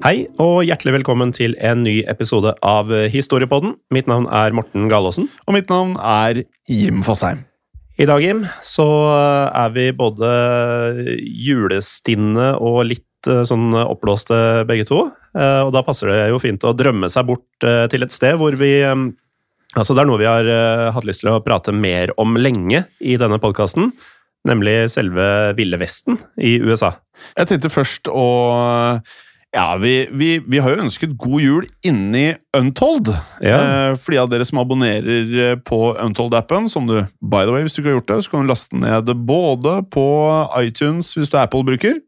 Hei, og hjertelig velkommen til en ny episode av Historiepodden. Mitt navn er Morten Galaasen. Og mitt navn er Jim Fosheim. I dag, Jim, så er vi både julestinne og litt eh, sånn oppblåste begge to. Eh, Og da passer det jo fint å drømme seg bort eh, til et sted hvor vi Altså, det er noe vi har hatt lyst til å prate mer om lenge i denne podkasten. Nemlig selve Ville Vesten i USA. Jeg tenkte først å Ja, vi, vi, vi har jo ønsket god jul inni Untold. Ja. Eh, for de av dere som abonnerer eh, på Untold-appen, som du by the way, hvis du ikke har gjort det, så kan du laste ned både på iTunes hvis du er Apple-bruker,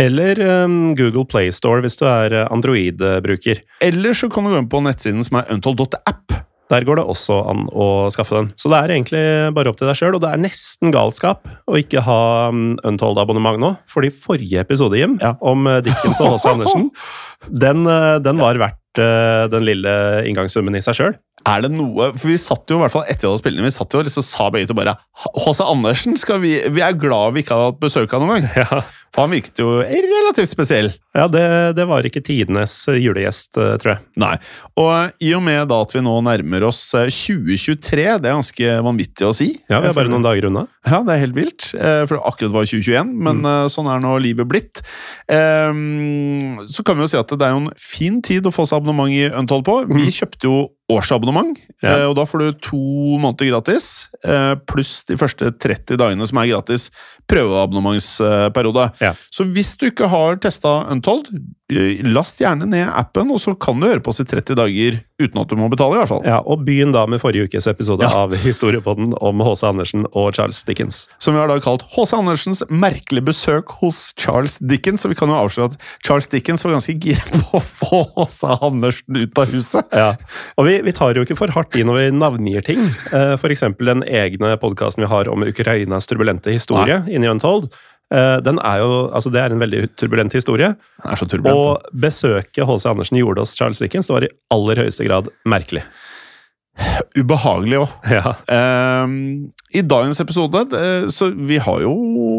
Eller um, Google Play Store hvis du er eh, Android-bruker. eller så kan du gå inn på nettsiden som er untold.app. Der går det også an å skaffe den. Så det er egentlig bare opp til deg sjøl, og det er nesten galskap å ikke ha um, Untold-abonnement nå. Fordi forrige episode, Jim, Ja. om eh, Dickens og H.C. Andersen, den, eh, den var verdt eh, den lille inngangssummen i seg sjøl. Er det noe For vi satt jo i hvert fall etter spilt inn, vi satt jo og liksom sa begge to bare H.C. Andersen skal vi Vi er glad vi ikke har hatt besøk av noen gang. Ja. For han virket jo relativt spesiell. Ja, det, det var ikke tidenes julegjest, eh, tror jeg. Nei. Og i og med da at vi nå nærmer oss eh, 2023, det er ganske vanvittig å si. Ja, Vi er bare noen dager unna. Ja, det er helt vilt. eh, For det akkurat var 2021, men mm. sånn er nå livet blitt. Ehm, Så kan vi jo si at det er jo en fin tid å få seg abonnement i Untold på. Vi kjøpte jo årsabonnement, Ja. eh, og da får du to måneder gratis, eh, pluss de første 30 dagene som er gratis prøveabonnementsperiode. Ja. Så hvis du ikke har testa Untold, eh, last gjerne ned appen, og så kan du høre på oss i 30 dager uten at du må betale, i hvert fall. Ja, Og begynn da med forrige ukes episode Ja. av Historiepodden om H.C. Andersen og Charles Dickens. Som vi har da kalt H.C. Andersens merkelige besøk hos Charles Dickens. Og vi kan jo avsløre at Charles Dickens var ganske gira på å få H.C. Andersen ut av huset. Ja, og vi, vi tar jo ikke for hardt i når vi navngir ting. F.eks. For eksempel den egne podkasten vi har om Ukrainas turbulente historie inni Untold. Eh, Den er jo, altså Det er en veldig turbulent historie. Den er så turbulent. Og besøket H.C. Andersen gjorde hos Charles Dickens, det var i aller høyeste grad merkelig. Ubehagelig òg. Ja, I dagens episode så Vi har jo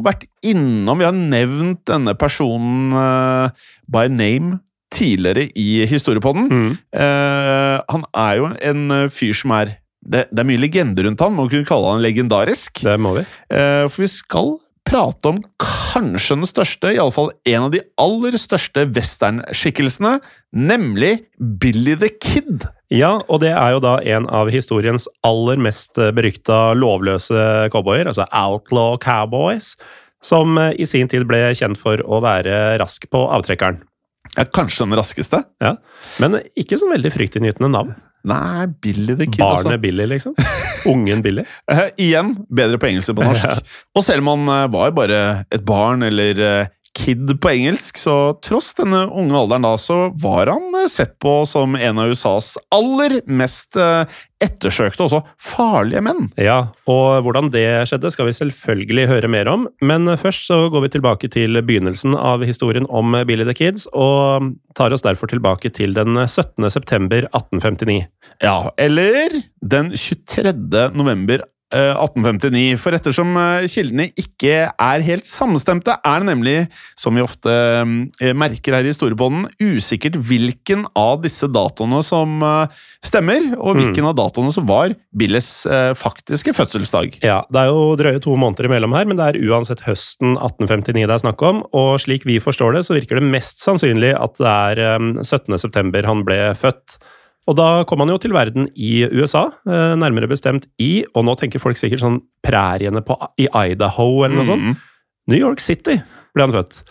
vært innom Vi har nevnt denne personen uh, by name tidligere i historiepodden. mm. Uh, han er jo en fyr som er det, det er mye legender rundt han, man kunne kalle han legendarisk. det må vi. Uh, For vi skal prate om kanskje den største, iallfall en av de aller største westernskikkelsene, nemlig Billy the Kid. Ja, og det er jo da en av historiens aller mest berykta lovløse cowboyer, altså outlaw cowboys, som eh, i sin tid ble kjent for å være rask på avtrekkeren. Ja, kanskje den raskeste? Ja, Men ikke så veldig fryktinngytende navn. Nei, Billy the Kid, Barnet altså. Billy, liksom. Ungen Billy. uh, igjen, bedre på engelsk enn på norsk. Og selv om han uh, var bare et barn, eller eh, Kid på engelsk, så tross denne unge alderen da, så var han eh, sett på som en av USAs aller mest eh, ettersøkte, også farlige menn. Ja, og hvordan det skjedde skal vi selvfølgelig høre mer om, men først så går vi tilbake til begynnelsen av historien om Billy the Kids, og tar oss derfor tilbake til den 17. september 1859. Ja, eller den 23. november 1859, for ettersom eh, kildene ikke er helt samstemte, er det nemlig, som vi ofte eh, merker her i Storebånden, usikkert hvilken av disse datoene som eh, stemmer, og hvilken mm. av datoene som var Billes faktiske fødselsdag. Ja, det er jo drøye to måneder imellom her, men det er uansett høsten 1859 det er snakk om, og slik vi forstår det, så virker det mest sannsynlig at det er 17. september han ble født. Og da kom han jo til verden i USA, eh, nærmere bestemt i Og nå tenker folk sikkert sånn præriene på, i Idaho eller noe sånt. Mm. New York City ble han født.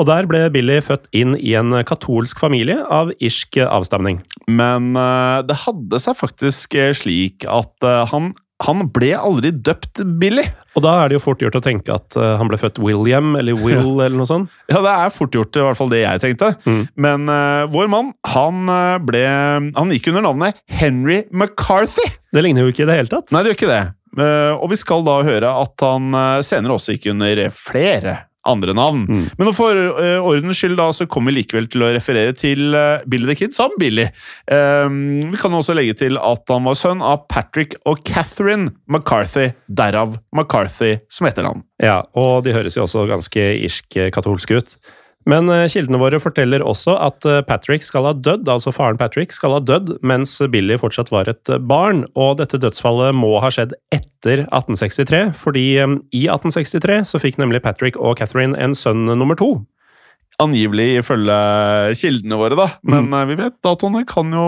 Og der ble Billy født inn i en katolsk familie av irsk avstamning. Men uh, det hadde seg faktisk eh, slik at uh, han han ble aldri døpt Billy. Og da er det jo fort gjort å tenke at uh, han ble født William eller Will eller noe sånt. Ja, det er fort gjort, i hvert fall det jeg tenkte. Mm. Men uh, vår mann, han uh, ble Han gikk under navnet Henry McCarthy. Det ligner jo ikke i det hele tatt. Nei, det gjør ikke det. og vi skal da høre at han senere også gikk under flere andre navn. Mm. Men for uh, ordens skyld da, så kommer vi likevel til å referere til uh, Billy the Kid som Billy. Um, vi kan også legge til at han var sønn av Patrick og Catherine McCarthy, derav McCarthy som etternavn. Ja, og de høres jo også ganske irsk-katolske ut. Men eh, kildene våre forteller også at eh, Patrick skal ha dødd, altså faren Patrick skal ha dødd mens Billy fortsatt var et eh, barn, og dette dødsfallet må ha skjedd etter 1863, fordi i 1863 så fikk nemlig Patrick og Catherine en sønn nummer to. Angivelig, ifølge kildene våre, da. Men mm. vi vet datoene kan jo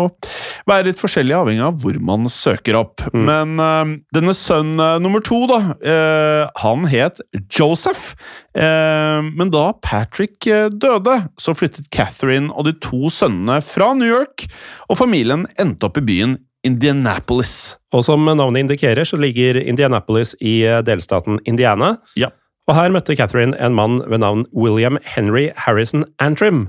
være litt forskjellige, avhengig av hvor man søker opp. Mm. Men uh, denne sønn uh, nummer to, da, uh, han het Joseph. men da Patrick døde, så flyttet Catherine og de to sønnene fra New York, og familien endte opp i byen Indianapolis. Og som navnet indikerer, så ligger Indianapolis i delstaten Indiana. Ja. Og her møtte Catherine en mann ved navn William Henry Harrison Antrim.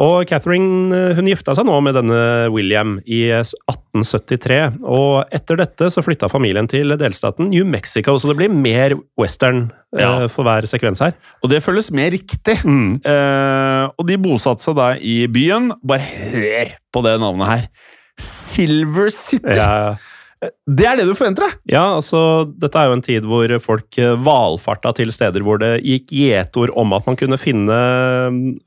Og Catherine eh, hun gifta seg nå med denne William i 1873. Og etter dette så flytta familien til delstaten New Mexico, så det blir mer western eh, ja. for hver sekvens her. Og det føles mer riktig. Mm. Eh, og de bosatte seg da i byen. Bare hør på det navnet her! Silver City! Ja, Ja. Det er det du forventer deg! Ja, altså, dette er jo en tid hvor folk eh, valfarta til steder hvor det gikk gjetord om at man kunne finne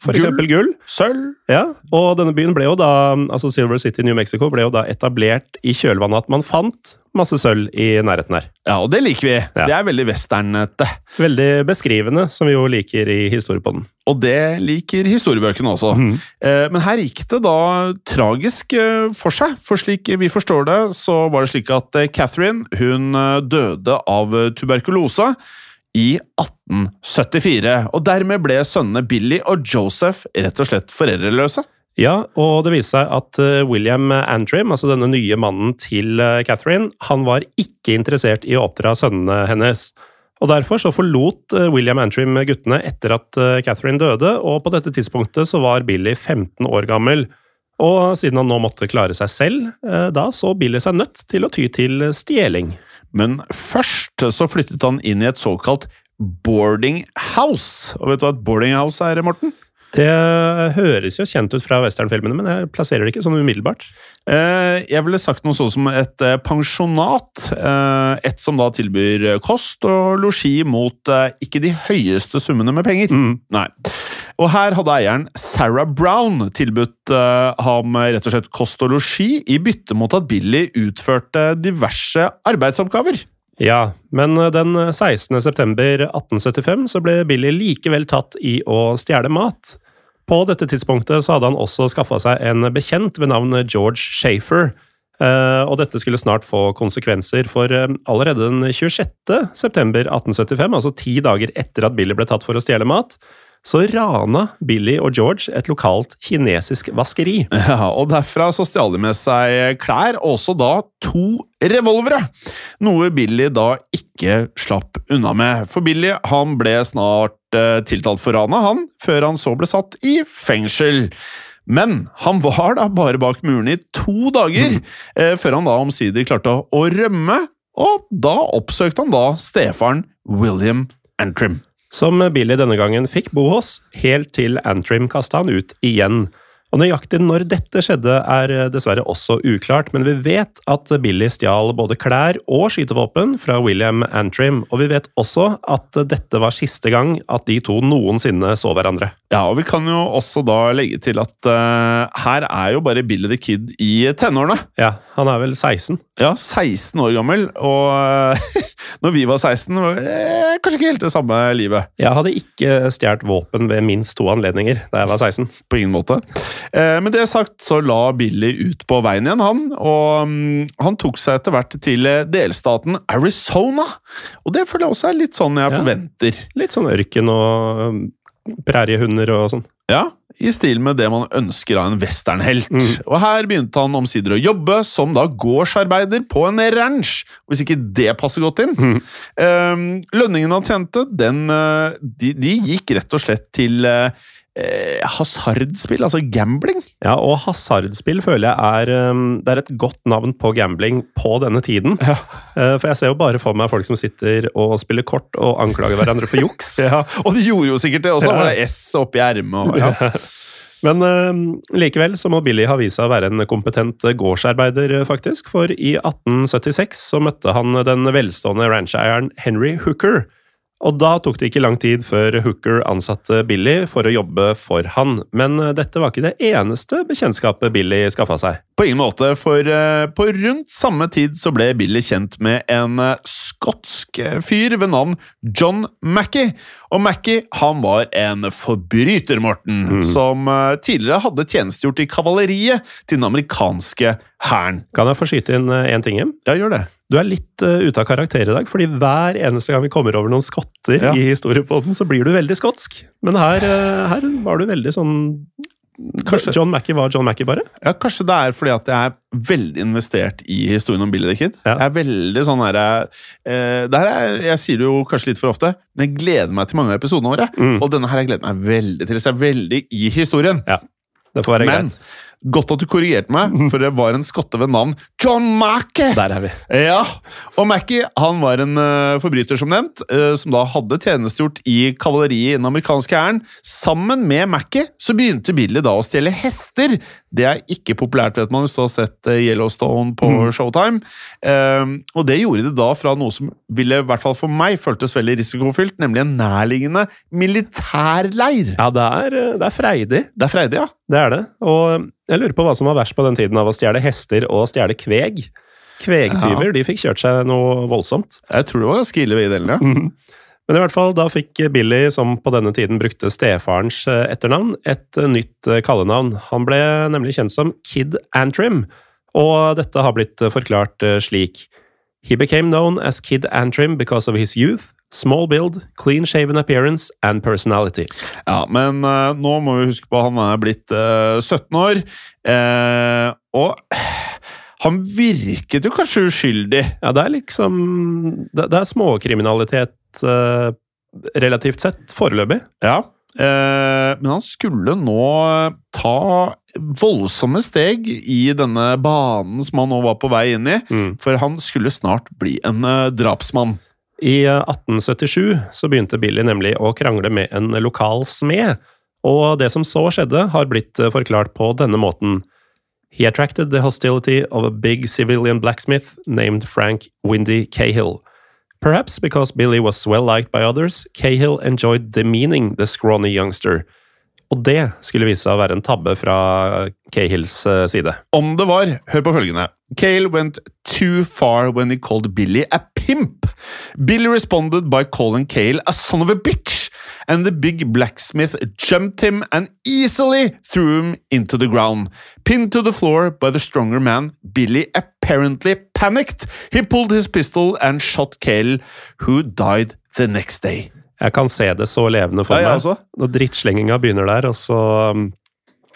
f.eks. gull. gull. Sølv. Ja, og denne byen ble jo da, altså Silver City New Mexico ble jo da etablert i kjølvannet at man fant masse sølv i nærheten her. Ja, og det liker vi. Ja. Det er veldig westernete. Veldig beskrivende, som vi jo liker i historiepodden. Og det liker historiebøkene også. Mm. men her gikk det da tragisk eh, for seg, for slik vi forstår det, så var det slik at eh, Catherine hun døde av tuberkulose i 1874. Og dermed ble sønnene Billy og Joseph rett og slett foreldreløse. Ja, og det viste seg at William Antrim, altså denne nye mannen til Catherine, han var ikke interessert i å oppdra sønnene hennes. Og Derfor så forlot eh, William Antrim guttene etter at Catherine døde, og på dette tidspunktet så var Billy 15 år gammel. Og siden han nå måtte klare seg selv, da så Billy seg nødt til å ty til stjeling. Men først så flyttet han inn i et såkalt boarding house. Og vet du hva et boarding house er, Morten? Det høres jo kjent ut fra westernfilmene, men jeg plasserer det ikke sånn umiddelbart. Eh, jeg ville sagt noe sånn som et eh, pensjonat. Eh, et som da tilbyr kost og losji mot ikke de høyeste summene med penger. Mm. Nei. Og her hadde eieren Sarah Brown tilbudt ham rett og slett kost og losji i bytte mot at Billy utførte diverse arbeidsoppgaver. Ja, men eh, den 16. september 1875 så ble Billy likevel tatt i å stjele mat. På dette tidspunktet så hadde han også skaffa seg en bekjent ved navn George Shafer. Eh, og dette skulle snart få konsekvenser, for eh, allerede den 26. september 1875, altså ti dager etter at Billy ble tatt for å stjele mat, så rana Billy og George et lokalt kinesisk vaskeri. Ja, og Derfra så stjal de med seg klær, og også da to revolvere. Noe Billy da ikke slapp unna med. For Billy han ble snart eh, tiltalt for ranet, han, før han så ble satt i fengsel. Men han var da bare bak murene i to dager, eh, før han da omsider klarte å, å rømme, og da oppsøkte han da stefaren William Antrim. Som Billy denne gangen fikk bo hos, helt til Antrim kasta han ut igjen. Og Nøyaktig når dette skjedde, er eh, dessverre også uklart, men vi vet at Billy stjal både klær og skytevåpen fra William Antrim, og vi vet også at dette var siste gang at de to noensinne så hverandre. Ja, og vi kan jo også da legge til at uh, her er jo bare Billy the Kid i tenårene. Ja, han er vel 16? Ja, 16 år gammel, og uh, når vi var 16, var vi eh, kanskje ikke helt det samme livet. Jeg hadde ikke stjålet våpen ved minst to anledninger da jeg var 16. På ingen måte. Uh, med det sagt så la Billy ut på veien igjen, han. Og um, han tok seg etter hvert til delstaten Arizona. Og det føler jeg også er litt sånn jeg ja. forventer. Litt sånn ørken og præriehunder og sånn. Ja, i stil med det man ønsker av en westernhelt. Mm. Og her begynte han omsider å jobbe som da gårdsarbeider på en ranch, hvis ikke det passer godt inn. Mm. Um, lønningen han tjente, den, eh, de, de, gikk rett og slett til uh, eh, hasardspill, altså gambling. Ja, og hasardspill føler jeg er, um, det er et godt navn på gambling på denne tiden. Ja. Uh, for jeg ser jo bare for meg folk som sitter og spiller kort og anklager hverandre for juks. ja, Og de gjorde jo sikkert det også, var det S oppi ermet. Ja. Men uh, likevel så må Billy ha vist seg å være en kompetent gårdsarbeider, faktisk. For i 1876 så møtte han den velstående rancheieren Henry Hooker og da tok det ikke lang tid før Hooker ansatte Billy for å jobbe for han, men eh, dette var ikke det eneste bekjentskapet Billy skaffa seg. På ingen måte, for uh, på rundt samme tid så ble Billy kjent med en uh, skotsk fyr ved navn John Mackie. Og Mackie han var en forbryter, Morten, mm. som tidligere hadde tjenestegjort i kavaleriet til den amerikanske hæren. Kan jeg få skyte inn én ting? Ja, gjør det. Du er litt uh, ute av karakter i dag, fordi hver eneste gang vi kommer over noen skotter ja. i historiepodden, så blir du veldig skotsk. Men her, uh, her var du veldig sånn Kanskje, John Mackie var John Mackie, bare? Ja, Kanskje det er fordi at jeg er veldig investert i historien om Billy the Kid. Ja. Jeg er veldig sånn her, eh, det her er, Jeg sier det jo kanskje litt for ofte, men jeg gleder meg til mange av episodene våre. Mm. Og denne her jeg gleder meg veldig til. Så jeg er veldig i historien. Ja, det får være men, greit. Godt at du korrigerte meg, for det var en skotte ved navn John Mackie! Der er vi. Ja, Og Mackie han var en uh, forbryter, som nevnt, uh, som da hadde tjenestegjort i kavaleriet i den amerikanske hæren. Sammen med Mackie så begynte Billy da å stjele hester. Det er ikke populært, vet man, hvis du har sett uh, Yellowstone på mm. Showtime. og det gjorde det da fra noe som ville, i hvert fall for meg, føltes veldig risikofylt, nemlig en nærliggende militærleir. Ja, det er, det er freidig. Det er freidig, ja. Det er det. Og jeg lurer på hva som var verst på den tiden av å stjele hester og stjele kveg. Kvegtyver ja. de fikk kjørt seg noe voldsomt. Jeg tror det var ganske ille, delen, ja. Mhm. Men i hvert fall, da fikk Billy, som på denne tiden brukte stefarens eh, etternavn, et eh, nytt eh, kallenavn. Han ble nemlig kjent som Kid Antrim, og dette har blitt forklart slik. He became known as Kid Antrim because of his youth, Small build, clean shaven appearance and personality. Ja, men uh, nå må vi huske på at han er blitt uh, 17 år, uh, og han virket jo kanskje uskyldig. Ja, det er liksom Det, det er småkriminalitet relativt sett, foreløpig. Ja, men han skulle nå ta voldsomme steg i denne banen som han nå var på vei inn i, mm. for han skulle snart bli en drapsmann. I 1877 eh, så begynte Billy nemlig å krangle med en lokal smed, og det som så skjedde, har blitt eh, forklart på denne måten. He attracted the hostility of a big civilian blacksmith named Frank Windy Cahill. Perhaps because Billy was well liked by others, Cahill enjoyed demeaning the scrawny youngster. Og det skulle vise seg å være en tabbe fra Cahills eh, side. Om det var, hør på følgende. Cahill went too far when he called Billy a pimp. Billy responded by calling Cahill a son of a bitch, and the big blacksmith jumped him and easily threw him into the ground. Pinned to the floor by the stronger man, Billy apparently panicked. He pulled his pistol and shot Cahill, who died the next day. Jeg kan se det så levende for ja, meg. Når drittslenginga begynner der, og så um,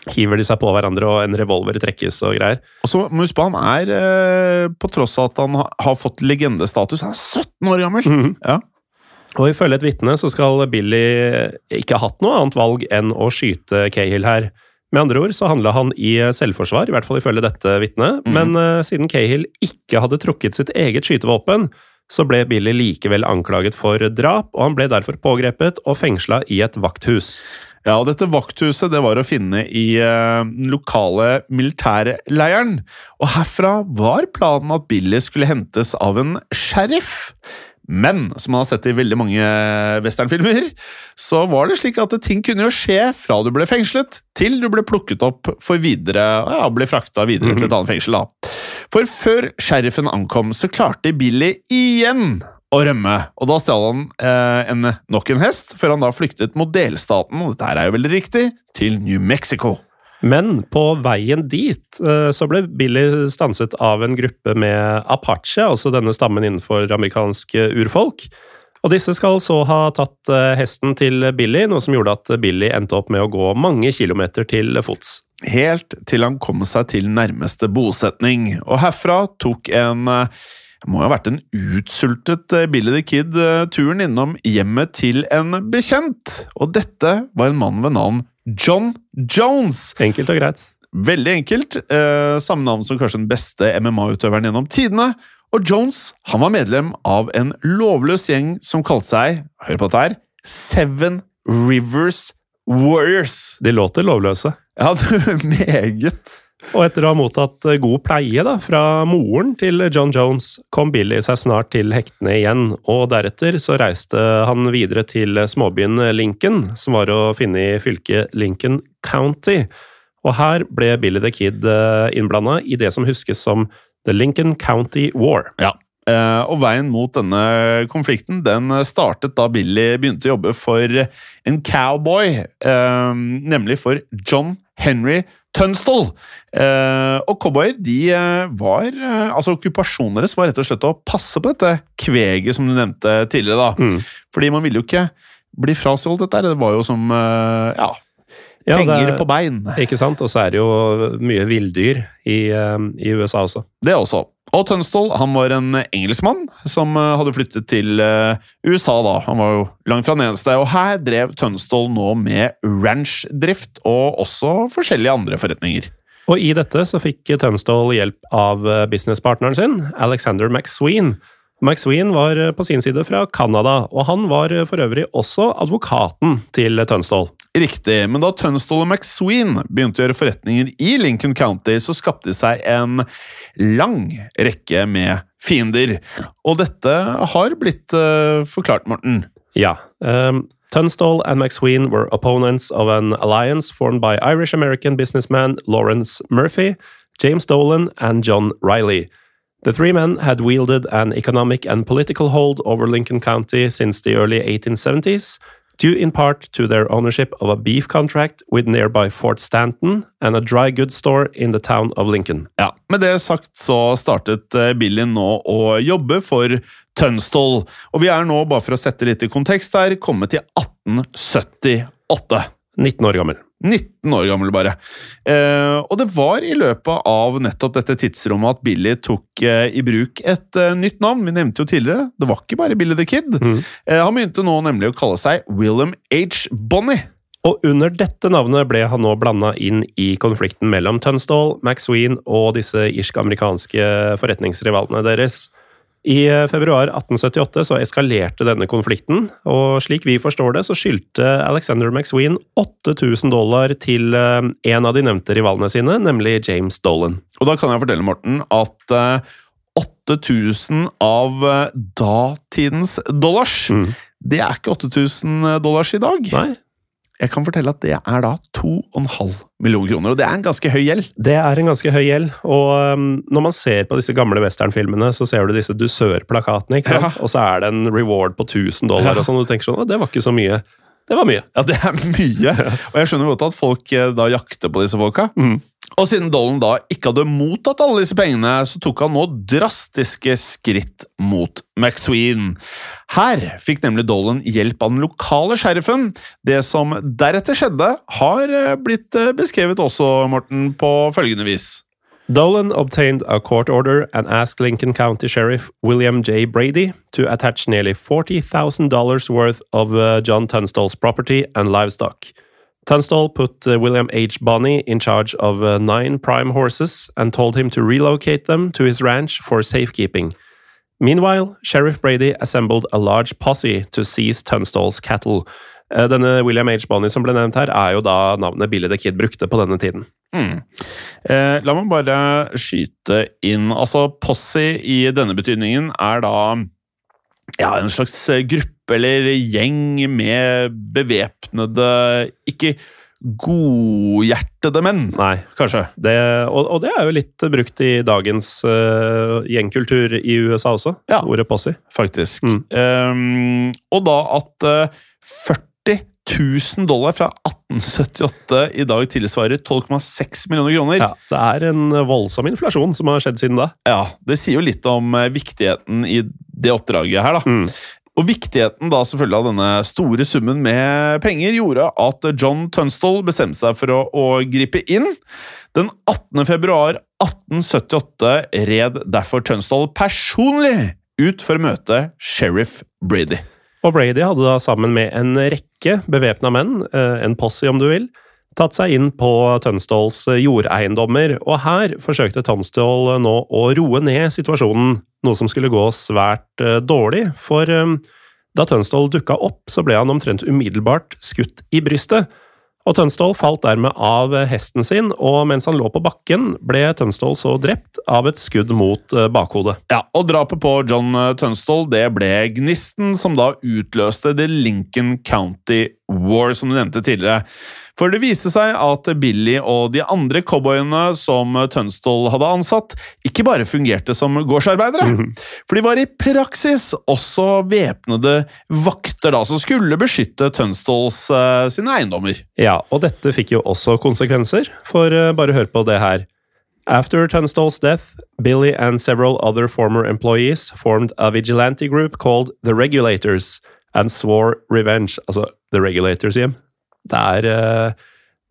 hiver de seg på hverandre, og en revolver trekkes og greier. Og så må huske på, han er, eh, på tross av at han har fått legendestatus, han er 17 år gammel! Mm -hmm. ja. Og ifølge et vitne så skal Billy ikke ha hatt noe annet valg enn å skyte Cahill her. Med andre ord så handla han i selvforsvar, i hvert fall ifølge dette vitnet, Mhm. men uh, siden Cahill ikke hadde trukket sitt eget skytevåpen, så ble Billy likevel anklaget for drap, og han ble derfor pågrepet og fengsla i et vakthus. Ja, og dette vakthuset det var å finne i eh, den lokale militærleiren. Og herfra var planen at Billy skulle hentes av en sheriff. Men som man har sett i veldig mange westernfilmer, så var det slik at ting kunne jo skje fra du ble fengslet, til du ble plukket opp for videre, ja, ble frakta videre til et annet fengsel. da. For før sheriffen ankom, så klarte Billy igjen å rømme, og da stjal han eh, en, nok en hest, før han da flyktet mot delstaten, og dette er jo veldig riktig, til New Mexico. Men på veien dit eh, så ble Billy stanset av en gruppe med apache, altså denne stammen innenfor amerikansk eh, urfolk. Og disse skal så ha tatt eh, hesten til Billy, noe som gjorde at Billy endte opp med å gå mange kilometer til fots. Helt til han kom seg til nærmeste bosetning, og herfra tok en eh, det må jo ha vært en utsultet eh, Billy the Kid eh, turen innom hjemmet til en bekjent, og dette var en mann ved navn John Jones. Enkelt og greit. Veldig enkelt. Eh, samme navn som kanskje den beste MMA-utøveren gjennom tidene. Og Jones han var medlem av en lovløs gjeng som kalte seg hør på dette her, Seven Rivers Warriors. De låter lovløse. Ja, meget. Og etter å ha mottatt eh, god pleie da, fra moren til John Jones, kom Billy seg snart til hektene igjen, og deretter så reiste han videre til småbyen Lincoln, som var å finne i fylket Lincoln County. Og her ble Billy the Kid innblanda i det som huskes som The Lincoln County War. Ja. Eh, og veien mot denne konflikten den startet da Billy begynte å jobbe for en cowboy, eh, nemlig for John Henry Tunstall. Eh, og cowboyer de var Altså okkupasjonen deres var rett og slett å passe på dette kveget som du nevnte tidligere. da. Mm. Fordi man ville jo ikke bli frastjålet dette. Det var jo som ja, Ja, penger er- på bein. Ikke sant? Og så er det jo mye villdyr i, eh, i USA også. Det også. Og Tønsdal han var en engelskmann som eh, hadde flyttet til eh, USA. da. Han var jo langt fra den eneste. Og her drev Tønsdal nå med ranchdrift og også forskjellige andre forretninger. Og i dette så fikk Tønsdal hjelp av businesspartneren sin, Alexander McSween. McSween var eh, på sin side fra Canada, og han var eh, for øvrig også advokaten til Tønsdal. Riktig, men da Tønsdal og McSween begynte å gjøre forretninger i Lincoln County, så skapte det seg en lang rekke med fiender. Og dette har blitt uh, forklart, Morten. Ja. Um, Tunstall and McSween were opponents of an alliance formed by Irish-American businessman Lawrence Murphy, James Dolan, and John Riley. The three men had wielded an economic and political hold over Lincoln County since the early 1870s, due in part to their ownership of a beef contract with nearby Fort Stanton and a dry goods store in the town of Lincoln. Ja, Med det sagt så startet eh, Billy nå å jobbe for Tunstall. Og vi er nå, bare for å sette litt i kontekst her, kommet til 1878. 19 år gammel. 19 år gammel, bare. Eh, og det var i løpet av nettopp dette tidsrommet at Billy tok eh, i bruk et eh, nytt navn. Vi nevnte jo tidligere, det var ikke bare Billy the Kid. Mm. han begynte nå nemlig å kalle seg William H. Bonnie. Og under dette navnet ble han nå blanda inn i konflikten mellom Tunstall, McSween og disse irsk-amerikanske forretningsrivalene deres. I eh, februar 1878 så eskalerte denne konflikten, og slik vi forstår det, så skyldte Alexander McSween 8000 dollar til eh, en av de nevnte rivalene sine, nemlig James Dolan. Og da kan jeg fortelle, Morten, at eh, 8000 av eh, datidens dollars, Mm. det er ikke 8000 dollars i dag. Nei, Jeg kan fortelle at det er da 2,5 millioner kroner, og det er en ganske høy gjeld. Det er en ganske høy gjeld, og um, når man ser på disse gamle westernfilmene, så ser du disse dusørplakatene, ikke sant? Ja. Og så er det en reward på 1000 dollar og sånn, og du tenker sånn, det var ikke så mye. Det var mye. Ja, det er mye. Og jeg skjønner godt at folk eh, da jakter på disse folka. Og siden Dolan da ikke hadde mottatt alle disse pengene, så tok han nå drastiske skritt mot McSween. Her fikk nemlig Dolan hjelp av den lokale sheriffen. Det som deretter skjedde, har eh, blitt eh, beskrevet også, Morten, på følgende vis. Dolan obtained a court order and asked Lincoln County Sheriff William J. Brady to attach nearly $40,000 worth of uh, John Tunstall's property and livestock. Tunstall put uh, William H. Bonney in charge of uh, nine prime horses and told him to relocate them to his ranch for safekeeping. Meanwhile, Sheriff Brady assembled a large posse to seize Tunstall's cattle. Uh, Denne William H. Bonney som ble nevnt her, er jo da navnet Billy the Kid brukte på denne tiden. Eh, la meg bare skyte inn Altså, Posse i denne betydningen er da ja, en slags eh, gruppe eller gjeng med bevæpnede Ikke godhjertede menn, Nei, kanskje. det, og, og det er jo litt brukt i dagens uh, gjengkultur i USA også, Ja. ordet posse. Faktisk. Mm. Um, og da at uh, 40 000 dollar fra 1878 i dag tilsvarer 12,6 millioner kroner. Ja, det er en voldsom inflasjon som har skjedd siden da. Ja, Det sier jo litt om eh, viktigheten i det oppdraget her, da. Mm. Og viktigheten da selvfølgelig av denne store summen med penger gjorde at John Tunstall bestemte seg for å, å gripe inn. Den 18. februar 1878 red derfor Tunstall personlig ut for å møte sheriff Brady. Og Brady hadde da sammen med en rekke bevæpna menn, eh, en posse om du vil, tatt seg inn på Tønsdals jordeiendommer, og her forsøkte Tønsdal nå å roe ned situasjonen, noe som skulle gå svært eh, dårlig, for eh, da Tønsdal dukka opp, så ble han omtrent umiddelbart skutt i brystet. Og Tønsdal falt dermed av hesten sin, og mens han lå på bakken, ble Tønsdal så drept av et skudd mot eh, bakhodet. Ja, og Drapet på John Tønsdal det ble gnisten som da utløste The Lincoln County War, som du nevnte tidligere. For det viste seg at Billy og de andre cowboyene som Tønsdal hadde ansatt, ikke bare fungerte som gårdsarbeidere, for de var i praksis også væpnede vakter da, som skulle beskytte Tønsdals uh, sine eiendommer. Ja, og dette fikk jo også konsekvenser, for uh, bare hør på det her. After Tunstall's death, Billy and several other former employees formed a vigilante group called The Regulators and swore revenge. Altså, The Regulators, Jim. Det er, eh,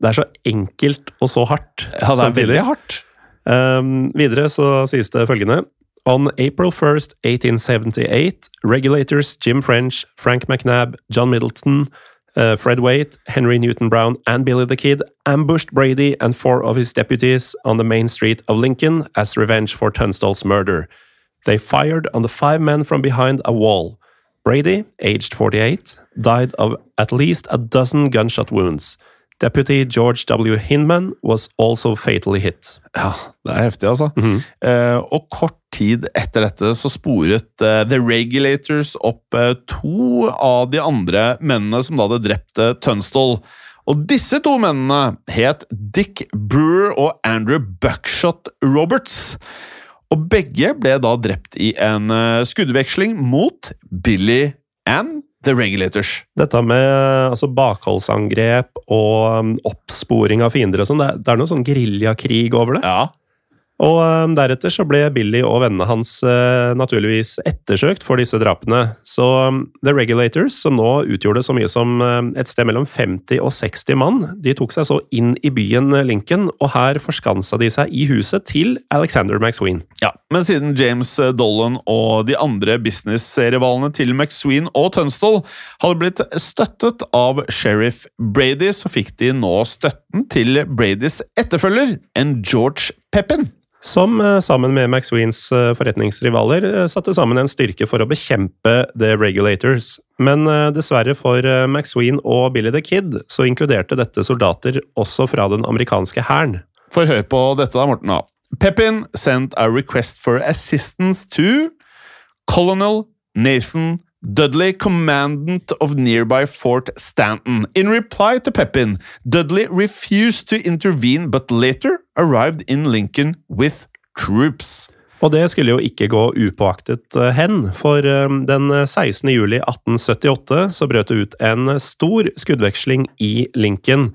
det er så enkelt og så hardt. Ja, det er veldig hardt. Um, videre så sies det følgende. On April 1st, 1878, regulators Jim French, Frank McNabb, John Middleton, uh, Fred Waite, Henry Newton Brown, and Billy the Kid ambushed Brady and four of his deputies on the main street of Lincoln as revenge for Tunstall's murder. They fired on the five men from behind a wall. Brady, aged 48, died of at least a dozen gunshot wounds. Deputy George W. Hinman was also fatally hit. Ja, det er heftig, altså. eh, og kort tid etter dette så sporet eh, The Regulators opp eh, to av de andre mennene som da hadde drept Tønsdal. Og disse to mennene het Dick Brewer og Andrew Buckshot Roberts. Og begge ble da drept i en eh, skuddveksling mot Billy and The Regulators. Dette med altså, bakholdsangrep og um, oppsporing av fiender og sånn, det, er- det er noe sånn geriljakrig over det. Ja, Og um, deretter så ble Billy og vennene hans uh, naturligvis ettersøkt for disse drapene. Så um, The Regulators, som nå utgjorde så mye som um, et sted mellom 50 og 60 mann, de tok seg så inn i byen Lincoln, og her forskansa de seg i huset til Alexander McSween. Ja, men siden James eh, Dolan og de andre businessrivalene til McSween og Tønsdal hadde blitt støttet av sheriff Brady, så fikk de nå støtten til Bradys etterfølger, en George Pepin. Som eh, sammen med McSweens eh, forretningsrivaler eh, satte sammen en styrke for å bekjempe The Regulators. Men dessverre for McSween og Billy the Kid så inkluderte dette soldater også fra den amerikanske hæren. For hør på dette da, Morten. da. Pepin sent a request for assistance to Colonel Nathan Dudley, commandant of nearby Fort Stanton. In reply to Pepin, Dudley refused to intervene, but later arrived in Lincoln with troops. Og det skulle jo ikke gå upåaktet eh, hen, for eh, den 16. juli 1878 så brøt det ut en stor skuddveksling i Lincoln.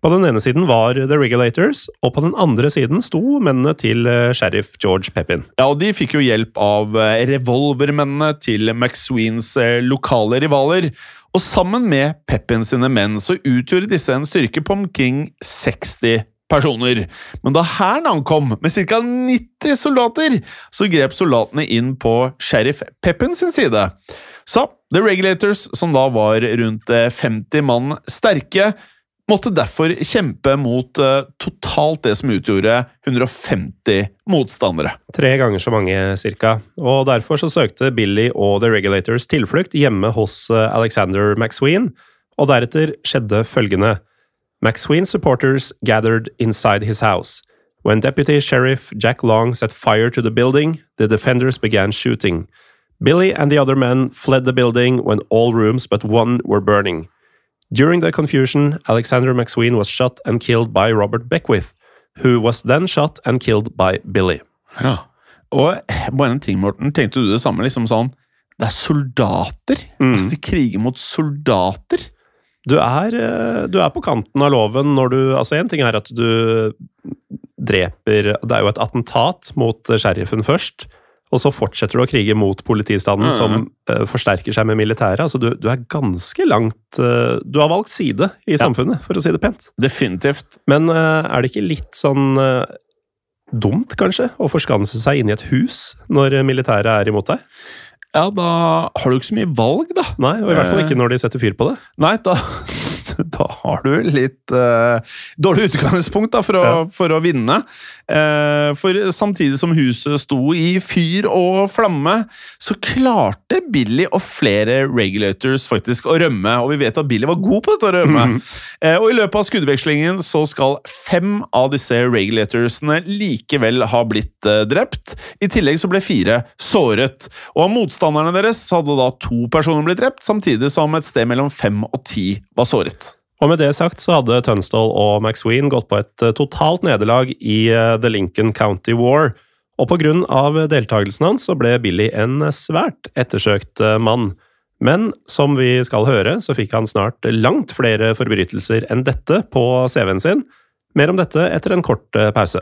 På den ene siden var The Regulators, og på den andre siden sto mennene til eh, sheriff George Pepin. Ja, og De fikk jo hjelp av eh, revolvermennene til McSweens eh, lokale rivaler. Og sammen med Pepin sine menn så utgjorde disse en styrke på omkring 60 personer. Men da hæren ankom med ca. 90 soldater, så grep soldatene inn på sheriff Peppen sin side. Så The Regulators, som da var rundt 50 mann sterke, måtte derfor kjempe mot uh, totalt det som utgjorde 150 motstandere. Tre ganger så mange, cirka. Og derfor så søkte Billy og The Regulators tilflukt hjemme hos uh, Alexander McSween, og deretter skjedde følgende. McSween's supporters gathered inside his house. When Deputy Sheriff Jack Long set fire to the building, the defenders began shooting. Billy and the other men fled the building when all rooms but one were burning. During the confusion, Alexander McSween was shot and killed by Robert Beckwith, who was then shot and killed by Billy. Ja. Og bare en ting, Morten. Tenkte du det samme? liksom sånn, Det er soldater! Mm. Altså, De kriger mot soldater! Du er, eh, du er på kanten av loven når du Altså, én ting er at du dreper Det er jo et attentat mot sheriffen først. Og så fortsetter du å krige mot politistanden, Mm. som uh, forsterker seg med militæret. Altså, du, du er ganske langt uh, Du har valgt side i samfunnet, for å si det pent. Definitivt. Men uh, er det ikke litt sånn dumt, kanskje, å forskanse seg inn i et hus når militæret er imot deg? Ja, da har du ikke så mye valg, da. Nei, og i hvert fall Eh. ikke når de setter fyr på det. Nei, da, da har du litt uh, dårlig utgangspunkt da, for, å, Ja. for å vinne. Uh, for samtidig som huset sto i fyr og flamme, så klarte Billy og flere regulators faktisk å rømme. Og vi vet at Billy var god på dette å rømme. eh, og i løpet av skuddvekslingen så skal fem av disse regulatorsene likevel ha blitt drept. I tillegg så ble fire såret. Og av motstanderne deres hadde da to personer blitt drept, samtidig som et sted mellom fem og ti var såret. Og med det sagt så hadde Tunstall og McSween gått på et eh, totalt nederlag i eh, The Lincoln County War, og av deltakelsen hans så ble Billy en svært ettersøkt eh, mann. Men som vi skal høre, så fikk han snart langt flere forbrytelser enn dette på CV-en sin. Mer om dette etter en kort pause.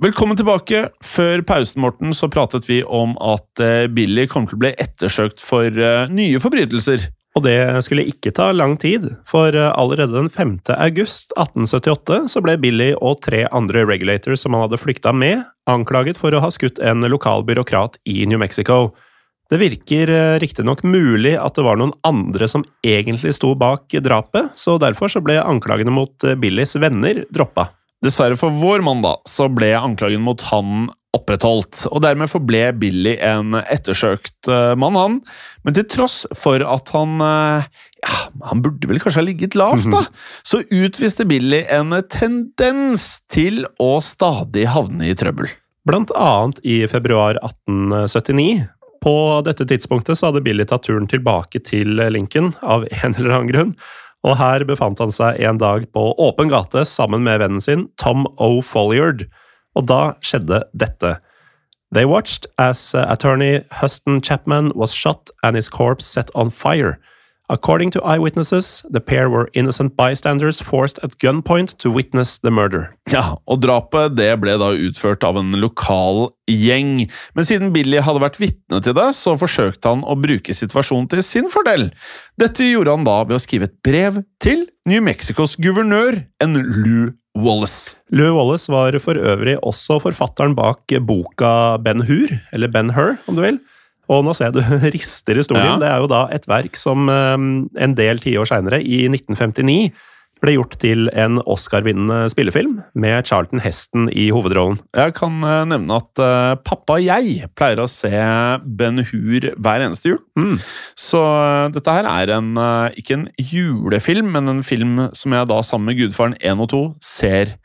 Velkommen tilbake. Før pausen Morten, så pratet vi om at Billy kommer til å bli ettersøkt for nye forbrytelser. Og det skulle ikke ta lang tid, for eh, allerede den 5. august 1878 så ble Billy og tre andre regulators som han hadde flykta med, anklaget for å ha skutt en lokal byråkrat i New Mexico. Det virker eh, riktignok mulig at det var noen andre som egentlig sto bak drapet, så derfor så ble anklagene mot eh, Billys venner droppa. Dessverre for vår mann da, så ble anklagen mot han opprettholdt, og dermed forble Billy en ettersøkt eh, mann, han. Men til tross for at han eh, ja, han burde vel kanskje ha ligget lavt, da, så utviste Billy en tendens til å stadig havne i trøbbel. Blant annet i februar 1879. På dette tidspunktet så hadde Billy tatt turen tilbake til Lincoln av en eller annen grunn, og her befant han seg en dag på åpen gate sammen med vennen sin Tom O. Folliard, og da skjedde dette. They watched as uh, attorney Huston Chapman was shot and his corpse set on fire. According to eyewitnesses, the pair were innocent bystanders forced at gunpoint to witness the murder. Ja, og drapet det ble da utført av en lokal gjeng. Men siden Billy hadde vært vitne til det, så forsøkte han å bruke situasjonen til sin fordel. Dette gjorde han da ved å skrive et brev til New Mexicos guvernør, en Lou Wallace. Lou Wallace var for øvrig også forfatteren bak boka Ben Hur, eller Ben Hur, om du vil. Og nå ser jeg du rister i stolen. Ja. Det er jo da et verk som eh, en del tiår seinere, i 1959, ble gjort til en Oscar-vinnende spillefilm med Charlton Heston i hovedrollen. Jeg kan eh, nevne at uh, pappa og jeg pleier å se Ben Hur hver eneste jul. Mm. Så uh, dette her er en, uh, ikke en julefilm, men en film som jeg da sammen med Gudfaren 1 og 2 ser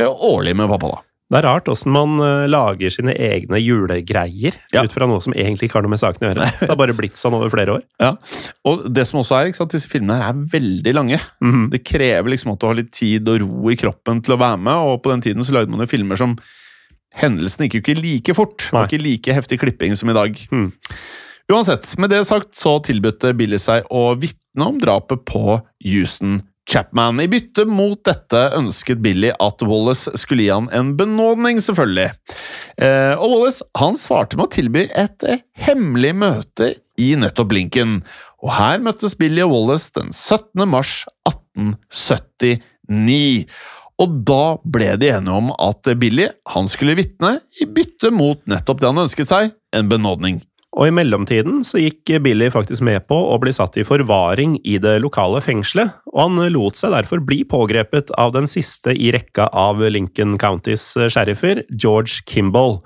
årlig med pappa. da. Det er rart åssen man eh, lager sine egne julegreier Ja. ut fra noe som egentlig ikke har noe med saken å gjøre. Det har bare blitt sånn over flere år. Ja, og det som også er, ikke sant, disse filmene her er veldig lange. Mhm. Det krever liksom at du har litt tid og ro i kroppen til å være med, og på den tiden så lagde man jo filmer som Hendelsene gikk jo ikke like fort. Nei. Og ikke like heftig klipping som i dag. Mm. Uansett, med det sagt så tilbød Billy seg å vitne om drapet på Houston Chapman. I bytte mot dette ønsket Billy at Wallace skulle gi han en benådning, selvfølgelig. Eh, og Wallace han svarte med å tilby et eh, hemmelig møte i nettopp Lincoln. Og her møttes Billy og Wallace den 17. mars 1879. Og da ble de enige om at Billy han skulle vitne i bytte mot nettopp det han ønsket seg, en benådning. Og i mellomtiden så gikk Billy faktisk med på å bli satt i forvaring i det lokale fengselet, og han lot seg derfor bli pågrepet av den siste i rekka av Lincoln Countys sheriffer, George Kimball.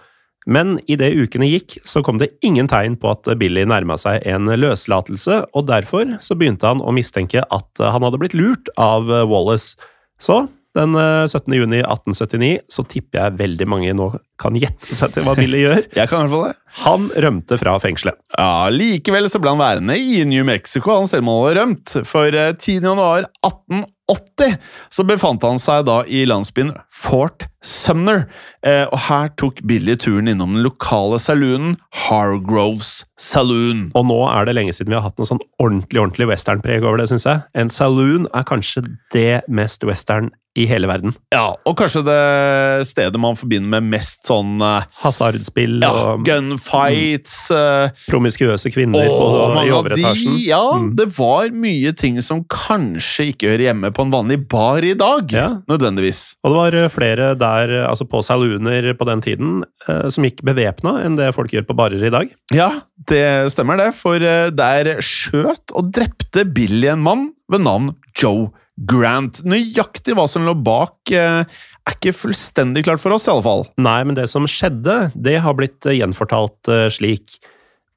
Men idet ukene gikk, så kom det ingen tegn på at Billy nærma seg en løslatelse, og derfor så begynte han å mistenke at han hadde blitt lurt av Wallace. Så den 17. juni 1879 så tipper jeg veldig mange nå kan gjette seg til hva Billy gjør. Jeg kan i hvert fall det. Han rømte fra fengselet. Ja, Likevel så ble han værende i New Mexico. Han selv må ha rømt. For 10. januar 1880 så befant han seg da i landsbyen Fort Sumner. Eh, og her tok Billy turen innom den lokale saloonen Hargroves Saloon. Og nå er det lenge siden vi har hatt noe sånn ordentlig ordentlig westernpreg over det, syns jeg. En saloon er kanskje det mest western i hele verden. Ja, og kanskje det stedet man forbinder med mest sånn uh, Hasardspill ja, og gunfights Mm, promiskuøse kvinner på, mange i overetasjen. De, ja, Mm. det var mye ting som kanskje ikke hører hjemme på en vanlig bar i dag. Ja. Nødvendigvis. Og det var eh, flere der, eh, altså på salooner på den tiden, eh, som gikk bevæpna enn det folk gjør på barer i dag. Ja, det stemmer det, for der skjøt og drepte Billy en mann ved navn Joe Grant. Nøyaktig hva som lå bak, uh, er ikke fullstendig klart for oss, i alle fall. Nei, men det som skjedde, det har blitt eh, gjenfortalt eh, slik.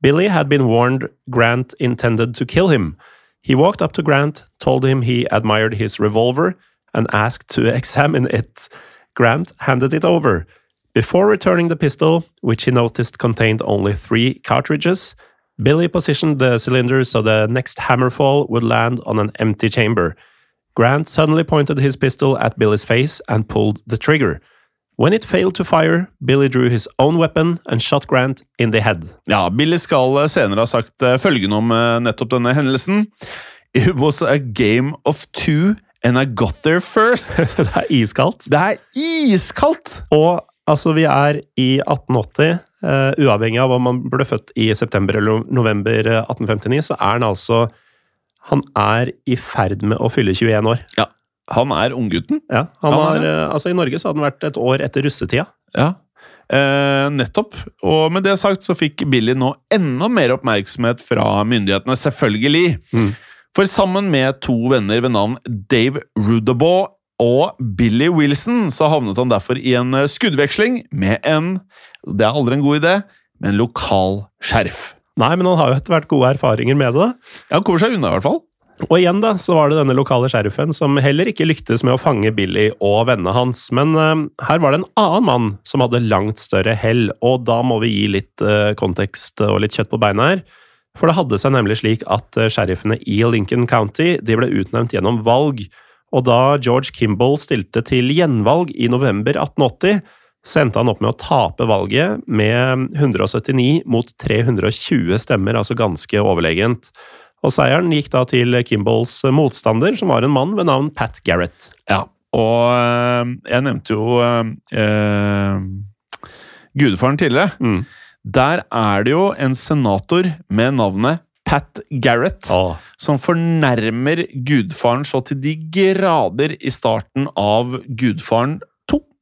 Billy had been warned Grant intended to kill him. He walked up to Grant, told him he admired his revolver, and asked to examine it. Grant handed it over. Before returning the pistol, which he noticed contained only three cartridges, Billy positioned the cylinder so the next hammerfall would land on an empty chamber. Grant suddenly pointed his pistol at Billy's face and pulled the trigger. When it failed to fire, Billy drew his own weapon and shot Grant in the head. Ja, Billy skal eh, senere ha sagt eh, følgende om eh, nettopp denne hendelsen. It was a game of two, and I got there first. Det er iskaldt. Det er iskaldt! Og altså, vi er i 1880. Uh, uavhengig av om man ble født i september eller november eh, 1859, så er han altså Han er i ferd med å fylle 21 år. Ja, han er unggutten. Ja, han Han er har, eh, altså I Norge så hadde han vært et år etter russetida. Ja. Eh, nettopp. Og med det sagt så fikk Billy nå enda mer oppmerksomhet fra myndighetene, selvfølgelig. Mm. For sammen med to venner ved navn Dave Rudabaugh og Billy Wilson, så havnet han derfor i en eh, skuddveksling med en Det er aldri en god idé, med en lokal sheriff. Nei, men han har jo etter hvert gode erfaringer med det. Ja, Han kommer seg unna, i hvert fall. Og igjen da, så var det denne lokale sheriffen som heller ikke lyktes med å fange Billy og vennene hans, men uh, her var det en annen mann som hadde langt større hell, og da må vi gi litt uh, kontekst og litt kjøtt på beina her. For det hadde seg nemlig slik at uh, sheriffene i Lincoln County de ble utnevnt gjennom valg, og da George Kimball stilte til gjenvalg i november 1880, så endte han opp med å tape valget med 179 mot 320 stemmer, altså ganske overlegent. Og seieren gikk da til Kimballs motstander, som var en mann ved navn Pat Garrett. Ja, og eh, jeg nevnte jo eh, eh, gudfaren tidligere. Mm. Der er det jo en senator med navnet Pat Garrett som fornærmer gudfaren så til de grader i starten av Gudfaren 2.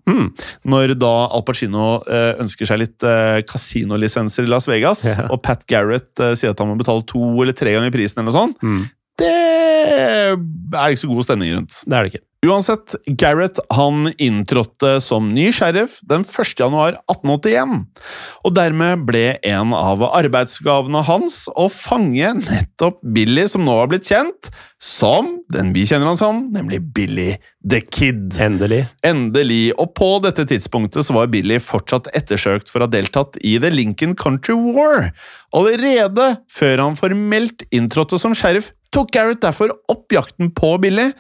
Mm. Når da Al Pacino eh, ønsker seg litt eh, kasinolisenser i Las Vegas, Ja. og Pat Garrett eh, sier at han må betale to eller tre ganger prisen, eller noe sånt, Mm. det er ikke så god stemning rundt. Det er det ikke. Uansett, Garrett han inntrådte som ny sheriff den 1. januar 1881, og dermed ble en av arbeidsgavene hans å fange nettopp Billy, som nå har blitt kjent som den vi kjenner han som, nemlig Billy the Kid. Endelig. Endelig, og på dette tidspunktet så var Billy fortsatt ettersøkt for å ha deltatt i The Lincoln Country War. Allerede før han formelt inntrådte som sheriff, tok Garrett derfor opp jakten på Billy,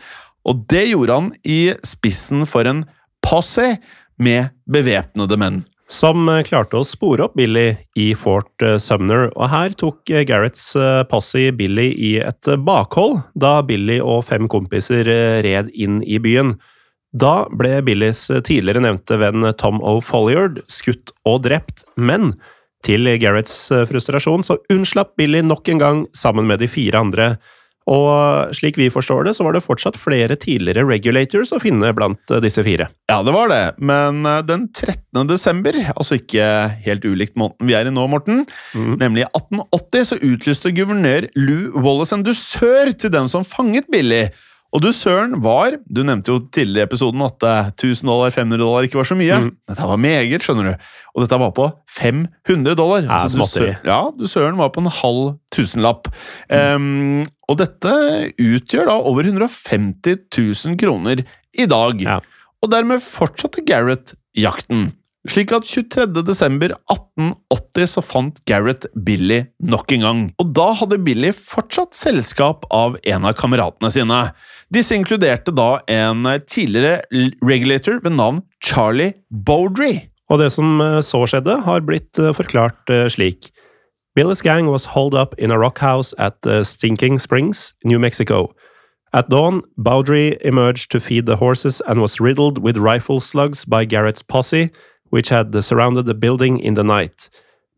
og det gjorde han i spissen for en posse med bevæpnede menn. Som eh, klarte å spore opp Billy i Fort eh, Sumner, og her tok Gareths eh, posse Billy i et bakhold da Billy og fem kompiser red inn i byen. Da ble Billys tidligere nevnte venn Tom O'Folliard skutt og drept, men til Garretts eh, frustrasjon så unnslapp Billy nok en gang sammen med de fire andre, Og slik vi forstår det, så var det fortsatt flere tidligere regulators å finne blant eh, disse fire. Ja, det var det, men eh, den 13. desember, altså ikke helt ulikt måneden vi er i nå, Morten, nemlig i 1880, så utlyste guvernør Lou Wallace en dusør til den som fanget Billy. Og du søren var Du nevnte jo tidligere i episoden at eh, 1000 dollar, 500 dollar ikke var så mye. Dette var meget, skjønner du. Og dette var på 500 dollar. Ja, Altså, du, ja ja, dusøren var på en halv tusenlapp. Em, og dette utgjør da over 150 000 kroner i dag. Ja. Og dermed fortsatte Gareth jakten. Slik at 23. desember 1880 så fant Gareth Billy nok en gang. Og da hadde Billy fortsatt selskap av en av kameratene sine. Disse inkluderte da en tidligere regulator ved navn Charlie Bowdry. Og det som eh, så skjedde, har blitt eh, forklart eh, slik. Billy's gang was holed up in a rock house at Stinking Springs, New Mexico. At dawn, Bowdry emerged to feed the horses and was riddled with rifle slugs by Garrett's posse, which had surrounded the building in the night.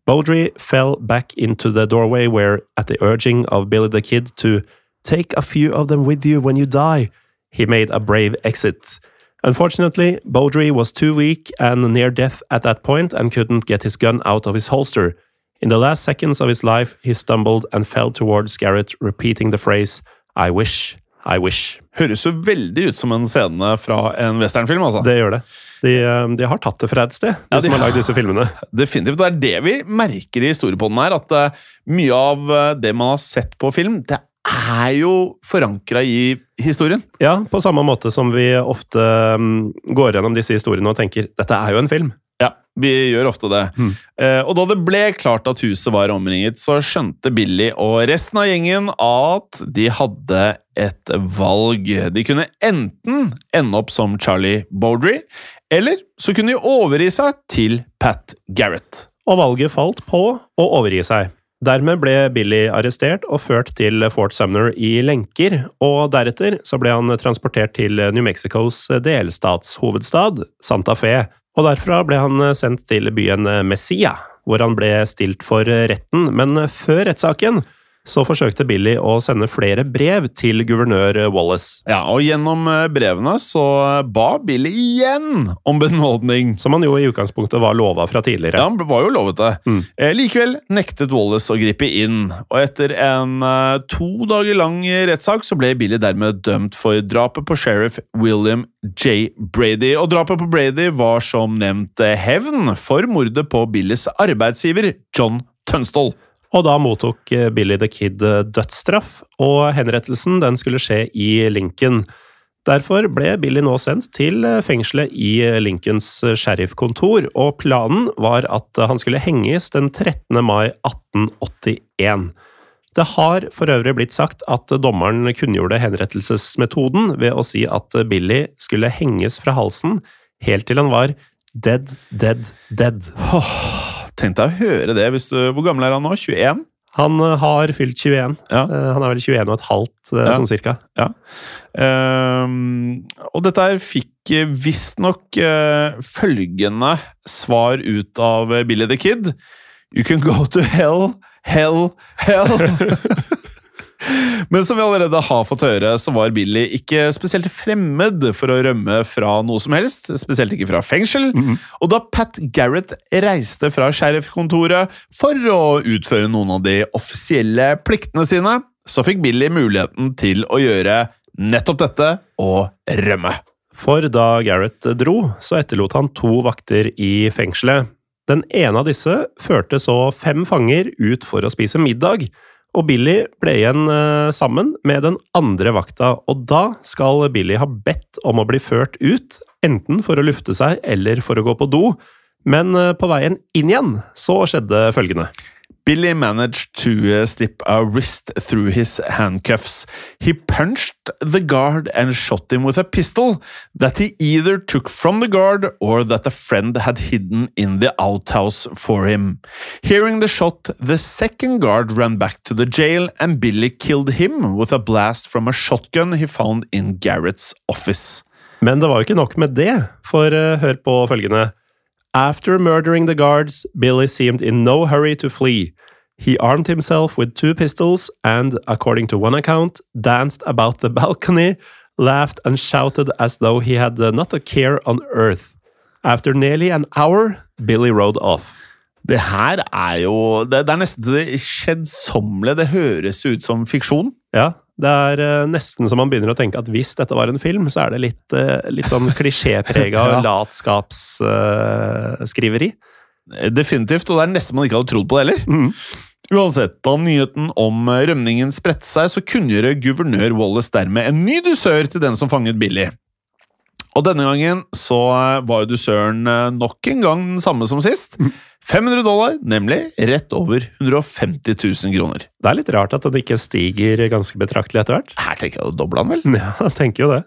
Baudry fell back into the doorway where, at the urging of Billy the Kid to take a few of them with you when you die, he made a brave exit. Unfortunately, Baudry was too weak and near death at that point and couldn't get his gun out of his holster. In the last seconds of his life, he stumbled and fell towards Garrett, repeating the phrase, I wish, I wish. Høres jo veldig ut som en scene fra en westernfilm, altså. Det gjør det. De, eh, de har tatt det fra et sted, de, Ja, de som har lagd disse filmene. Definitivt. Det er det vi merker i historiepodden her, at eh, mye av eh, det man har sett på film, det er jo forankra i historien. Ja, på samme måte som vi ofte mm, går gjennom disse historiene og tenker dette er jo en film. Vi gjør ofte det. Eh, og da det ble klart at huset var omringet, så skjønte Billy og resten av gjengen at de hadde et valg. De kunne enten ende opp som Charlie Bowdry, eller så kunne de overgi seg til Pat Garrett. Og valget falt på å overgi seg. Dermed ble Billy arrestert og ført til Fort Sumner i lenker, og deretter så ble han transportert til New Mexicos delstatshovedstad, Santa Fe, og derfra ble han sendt til byen Messia, hvor han ble stilt for retten, men før rettssaken så forsøkte Billy å sende flere brev til guvernør Wallace, Ja, og gjennom eh, brevene så ba Billy igjen om benådning. som han jo i utgangspunktet var lova fra tidligere. Ja, han var jo lovet det. Mm. Eh, likevel nektet Wallace å gripe inn, og etter en eh, to dager lang rettssak så ble Billy dermed dømt for drapet på sheriff William J. Brady. Og drapet på Brady var som nevnt eh, hevn for mordet på Billys arbeidsgiver John Tunstall. Og da mottok eh, Billy the Kid eh, dødsstraff, og henrettelsen den skulle skje i Lincoln. Derfor ble Billy nå sendt til eh, fengselet i Lincolns sheriffkontor, og planen var at han skulle henges den 13. mai 1881. Det har for øvrig blitt sagt at dommeren kunngjorde henrettelsesmetoden ved å si at Billy skulle henges fra halsen helt til han var dead, dead, dead. Tenk deg å høre det. Hvis du, hvor gammel er han nå? 21? Han eh, har fylt 21. Ja. Eh, Han er vel 21 og et halvt, eh, Ja. sånn cirka. Ja. Um, og dette her fikk visstnok uh, følgende svar ut av Billy the Kid. You can go to hell, hell, hell. Men som vi allerede har fått høre, så var Billy ikke spesielt fremmed for å rømme fra noe som helst, spesielt ikke fra fengsel. Og da Pat Garrett reiste fra sheriffkontoret for å utføre noen av de offisielle pliktene sine, så fikk Billy muligheten til å gjøre nettopp dette og rømme. For da Garrett dro, så etterlot han to vakter i fengselet. Den ene av disse førte så fem fanger ut for å spise middag, og Billy ble igjen eh, sammen med den andre vakta, og da skal Billy ha bedt om å bli ført ut, enten for å lufte seg eller for å gå på do, men eh, på veien inn igjen så skjedde følgende. Billy managed to uh, slip a wrist through his handcuffs. He punched the guard and shot him with a pistol that he either took from the guard or that a friend had hidden in the outhouse for him. Hearing the shot, the second guard ran back to the jail and Billy killed him with a blast from a shotgun he found in Garrett's office. Men det var jo ikke nok med det, for uh, hør på følgende. After murdering the guards, Billy seemed in no hurry to flee. He armed himself with two pistols and, according to one account, danced about the balcony, laughed and shouted as though he had uh, not a care on earth. After nearly an hour, Billy rode off. Det her er jo Det, det er nesten det kjedsommelige. Det høres ut som fiksjon. Ja, det er eh, nesten så man begynner å tenke at hvis dette var en film, så er det litt, eh, litt sånn klisjéprega Ja. latskapsskriveri. Definitivt, og det er nesten man ikke hadde trodd på det heller. Mm. Uansett, da nyheten om rømningen spredte seg, så kunngjorde guvernør Wallace dermed en ny dusør til den som fanget Billy. Og denne gangen så var jo dusøren eh, nok en gang den samme som sist. 500 dollar, nemlig rett over 150 000 kroner. Det er litt rart at den ikke stiger ganske betraktelig etter hvert. Her tenker jeg å doble han vel? Ja, jeg tenker jo det.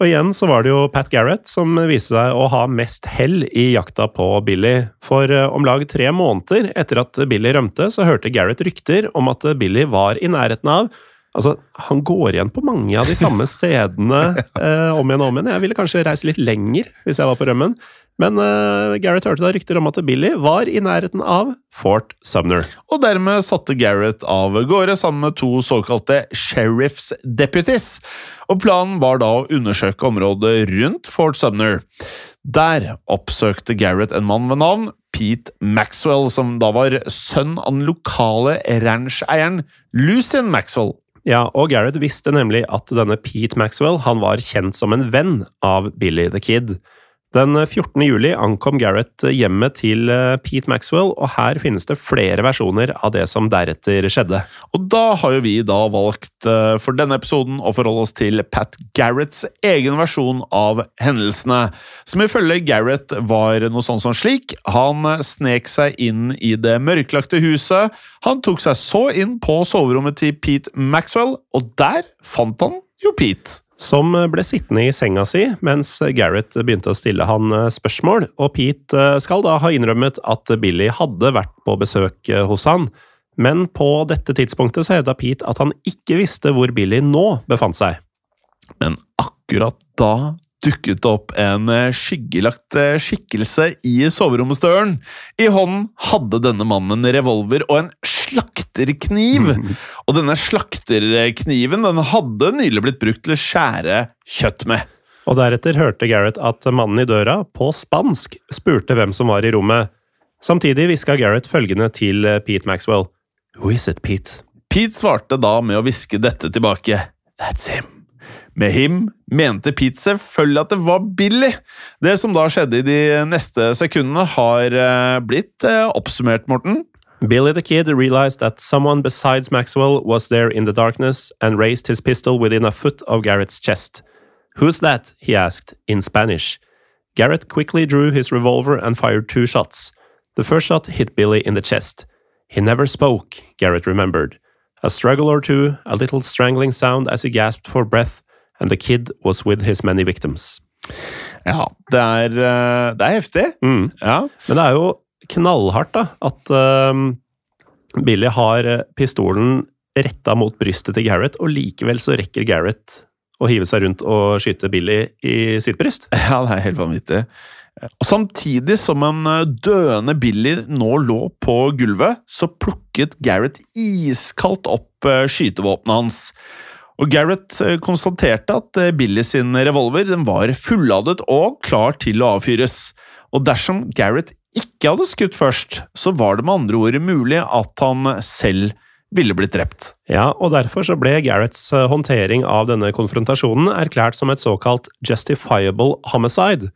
Og igjen så var det jo Pat Garrett som viste seg å ha mest hell i jakta på Billy. For eh, om lag tre måneder etter at Billy rømte, så hørte Garrett rykter om at Billy var i nærheten av Altså, han går igjen på mange av de samme stedene eh, om igjen og om igjen. Jeg ville kanskje reist litt lenger hvis jeg var på rømmen. Men eh, Garrett hørte da rykter om at Billy var i nærheten av Fort Sumner. Og dermed satte Garrett av gårde sammen med to såkalte sheriffs deputies. Og planen var da å undersøke området rundt Fort Sumner. Der oppsøkte Garrett en mann ved navn Pete Maxwell, som da var sønn av den lokale rancheieren Lucin Maxwell. Ja, og Garrett visste nemlig at denne Pete Maxwell han var kjent som en venn av Billy the Kid. Den 14. juli ankom Garrett hjemmet til eh, Pete Maxwell, og her finnes det flere versjoner av det som deretter skjedde. Og da har jo vi da valgt eh, for denne episoden å forholde oss til Pat Garretts egen versjon av hendelsene, som ifølge Garrett var noe sånn som slik. Han snek seg inn i det mørklagte huset. Han tok seg så inn på soverommet til Pete Maxwell, og der fant han jo Pete. Som ble sittende i senga si mens Garrett begynte å stille han eh, spørsmål, og Pete eh, skal da ha innrømmet at Billy hadde vært på besøk eh, hos han. Men på dette tidspunktet så hevda Pete at han ikke visste hvor Billy nå befant seg. Men akkurat da dukket opp en eh, skyggelagt eh, skikkelse i soveromsdøren. I hånden hadde denne mannen en revolver og en slakterkniv. Og denne slakterkniven den hadde nylig blitt brukt til å skjære kjøtt med. Og deretter hørte Garrett at mannen i døra, på spansk, spurte hvem som var i rommet. Samtidig hviska Garrett følgende til eh, Pete Maxwell. Who is it, Pete? Pete svarte da med å hviske dette tilbake. That's him. Med him mente Pete selvfølgelig at det var Billy. Det som da skjedde i de neste sekundene, har eh, blitt eh, oppsummert, Morten. Billy the Kid realized that someone besides Maxwell was there in the darkness and raised his pistol within a foot of Garrett's chest. Who's that? he asked, in Spanish. Garrett quickly drew his revolver and fired two shots. The first shot hit Billy in the chest. He never spoke, Garrett remembered. A struggle or two, a little strangling sound as he gasped for breath, and the kid was with his many victims. Ja, det er, eh, det er heftig. Mm. Ja. Men det er jo knallhardt da, at um, Billy har eh, pistolen retta mot brystet til Garrett, og likevel så rekker Garrett å hive seg rundt og skyte Billy i sitt bryst. ja, det er helt vanvittig. Og Samtidig som en eh, døende Billy nå lå på gulvet, så plukket Garrett iskaldt opp eh, skytevåpenet hans. Og Garrett eh, konstaterte at Billy sin revolver den var fulladet og klar til å avfyres. Og dersom Garrett ikke hadde skutt først, så var det med andre ord mulig at han selv ville blitt drept. Ja, og derfor så ble Garretts eh, håndtering av denne konfrontasjonen erklært som et såkalt justifiable homicide.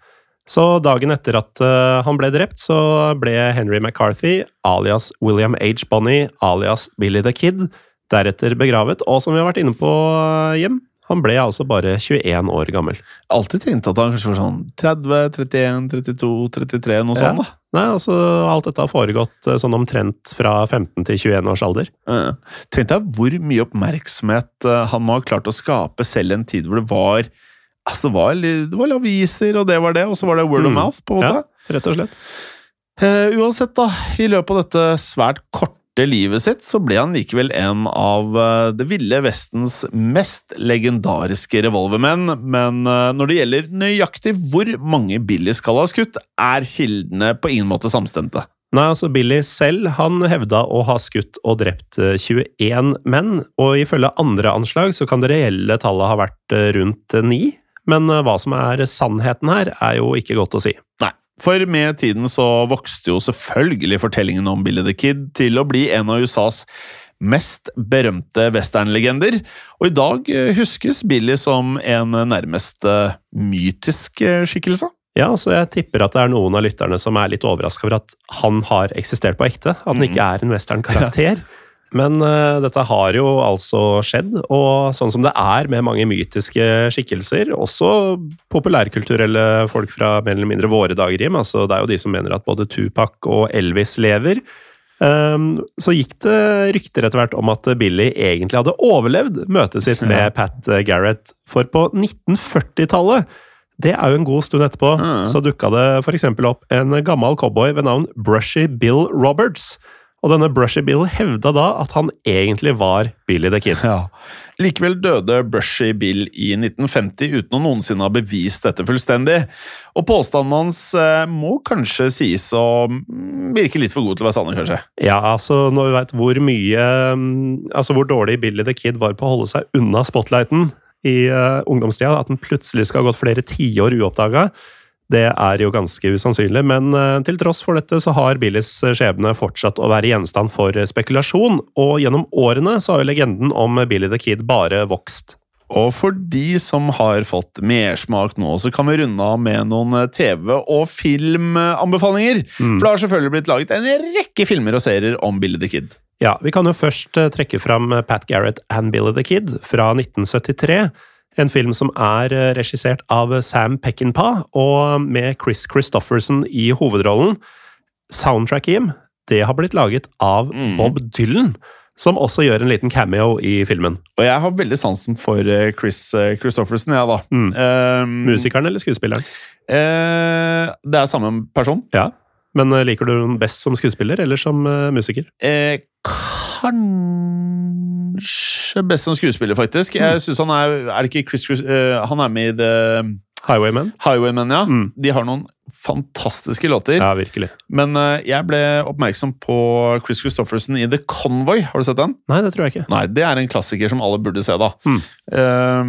Så dagen etter at eh, han ble drept, så ble Henry McCarthy, alias William H. Bonney, alias Billy the Kid, deretter begravet, og som vi har vært inne på eh, hjem, han ble altså bare 21 år gammel. Alltid tenkt at han kanskje var sånn 30, 31, 32, 33, noe sånt. da. Nei, altså alt dette har foregått eh, sånn omtrent fra 15 til 21 års alder. Ja. Tenk deg hvor mye oppmerksomhet eh, han må ha klart å skape selv i en tid hvor det var Altså, det var, det var aviser, og det var det, og så var det word of Mm. mouth, på en måte. Ja, rett og slett. Uh, uansett, da, i løpet av dette svært korte livet sitt, så ble han likevel en av uh, det ville Vestens mest legendariske revolvermenn, men uh, når det gjelder nøyaktig hvor mange Billy skal ha skutt, er kildene på ingen måte samstemte. Nei, altså Billy selv han hevda å ha skutt og drept eh, 21 menn, og ifølge andre anslag så kan det reelle tallet ha vært rundt ni. Men eh, hva som er sannheten her, er jo ikke godt å si. Nei. For med tiden så vokste jo selvfølgelig fortellingen om Billy the Kid til å bli en av USAs mest berømte westernlegender, og i dag eh, huskes Billy som en nærmest eh, mytisk skikkelse. Ja, så jeg tipper at det er noen av lytterne som er litt overraska over at han har eksistert på ekte. At han ikke er en western-karakter. Men uh, dette har jo altså skjedd, og sånn som det er med mange mytiske skikkelser, også populærkulturelle folk fra mer eller mindre våre dager, Jim, altså det er jo de som mener at både Tupac og Elvis lever, um, så gikk det rykter etter hvert om at Billy egentlig hadde overlevd møtet sitt med Pat Garrett, for på 1940-tallet det er jo en god stund etterpå, så dukka det f.eks. opp en gammel cowboy ved navn Brushy Bill Roberts. Og denne Brushy Bill hevda da at han egentlig var Billy the Kid. Ja. Likevel døde Brushy Bill i 1950 uten å noensinne ha bevist dette fullstendig. Og påstanden hans eh, må kanskje sies å mm, virke litt for god til å være sanne, kanskje. Ja, altså når vi veit hvor mye mm, Altså hvor dårlig Billy the Kid var på å holde seg unna spotlighten i uh, ungdomstida, at den plutselig skal ha gått flere tiår uoppdaga, det er jo ganske usannsynlig. Men uh, til tross for dette så har Billys skjebne fortsatt å være gjenstand for spekulasjon, og gjennom årene så har jo legenden om Billy the Kid bare vokst. Og for de som har fått mersmak nå, så kan vi runde av med noen eh, TV- og filmanbefalinger. For det har selvfølgelig blitt laget en rekke filmer og serier om Billy the Kid. Ja, vi kan jo først eh, trekke fram Pat Garrett and Billy the Kid fra 1973. En film som er eh, regissert av Sam Peckinpah, og med Chris Christofferson i hovedrollen. Soundtrack, Jim, det har blitt laget av Bob Dylan, som også gjør en liten cameo i filmen. Og jeg har veldig sansen for eh, Chris eh, Christofferson, jeg, da. Eh, Musikeren eller skuespilleren? Uh, det er samme person. Ja. Men eh, liker du den best som skuespiller eller som eh, musiker? Eh, kanskje best som skuespiller, faktisk. Jeg synes han er Er det ikke Chris Chris uh, Han er med i The Highwaymen? Highwaymen, ja. Mm. De har noen fantastiske låter. Ja, virkelig. Men uh, jeg ble oppmerksom på Chris Christofferson i The Convoy. Har du sett den? Nei, det tror jeg ikke. Nei, det er en klassiker som alle burde se, da. Mm. Eh,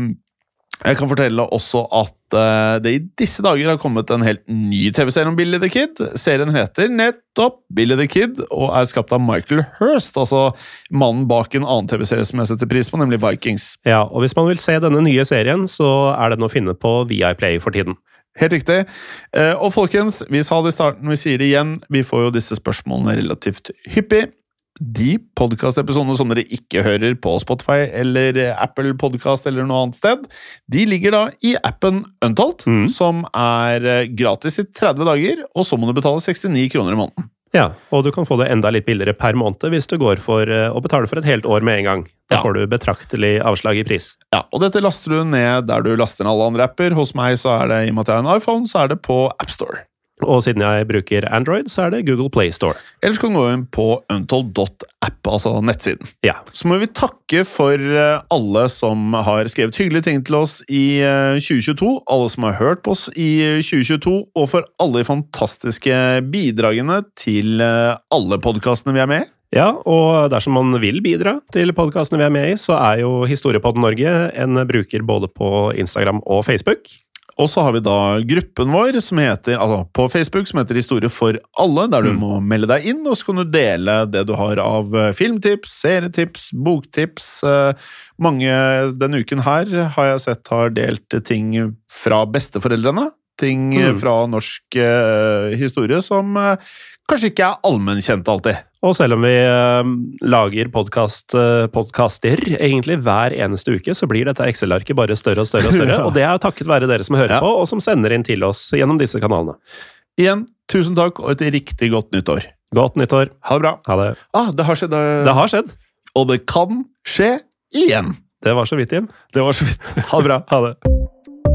jeg kan fortelle også at uh, det i disse dager har kommet en helt ny TV-serie om Billy the Kid. Serien heter nettopp Billy the Kid og er skapt av Michael Hirst, altså mannen bak en annen TV-serie som jeg setter pris på, nemlig Vikings. Ja, og hvis man vil se denne nye serien, så er den å finne på Viaplay for tiden. Helt riktig. Eh, og folkens, vi sa det i starten, vi sier det igjen, vi får jo disse spørsmålene relativt hyppig. De podkastepisodene som dere ikke hører på Spotify eller Apple Podcast eller noe annet sted, de ligger da i appen Untold, mm. som er eh, gratis i 30 dager, og så må du betale 69 kroner i måneden. Ja, og du kan få det enda litt billigere per måned hvis du går for eh, å betale for et helt år med en gang. Da Ja. får du betraktelig avslag i pris. Ja, og dette laster du ned der du laster ned alle andre apper. Hos meg så er det, i og med at jeg har en iPhone, så er det på AppStore. Og siden jeg bruker Android, så er det Google Play Store. Ellers kan du gå inn på untold.app, altså nettsiden. Ja. Så må vi takke for eh, alle som har skrevet hyggelige ting til oss i eh, 2022, alle som har hørt på oss i eh, 2022, og for alle de fantastiske bidragene til eh, alle podkastene vi er med i. Ja, og dersom man vil bidra til podkastene vi er med i, så er jo Historiepodden Norge en bruker både på Instagram og Facebook. Og så har vi da gruppen vår som heter, altså på Facebook som heter Historie for alle, der du må melde deg inn, og så kan du dele det du har av eh, filmtips, serietips, boktips. Eh, Mange denne uken her har jeg sett har delt ting fra besteforeldrene. Ting Mm. fra norsk eh, historie som eh, kanskje ikke er allmennkjent alltid. Og selv om vi eh, lager podcast, eh, podcaster egentlig hver eneste uke, så blir dette Excel-arket bare større og større. Og større, og det er takket være dere som hører Ja. på, og som sender inn til oss gjennom disse kanalene. Igjen, tusen takk og et riktig godt nytt år. Godt nytt år. Ha det bra. Ha det. Ah, det har skjedd, Det... Det har skjedd. og det kan skje igjen. Det var så vidt, Jim. Det var så vidt. Ha det bra. Ha det.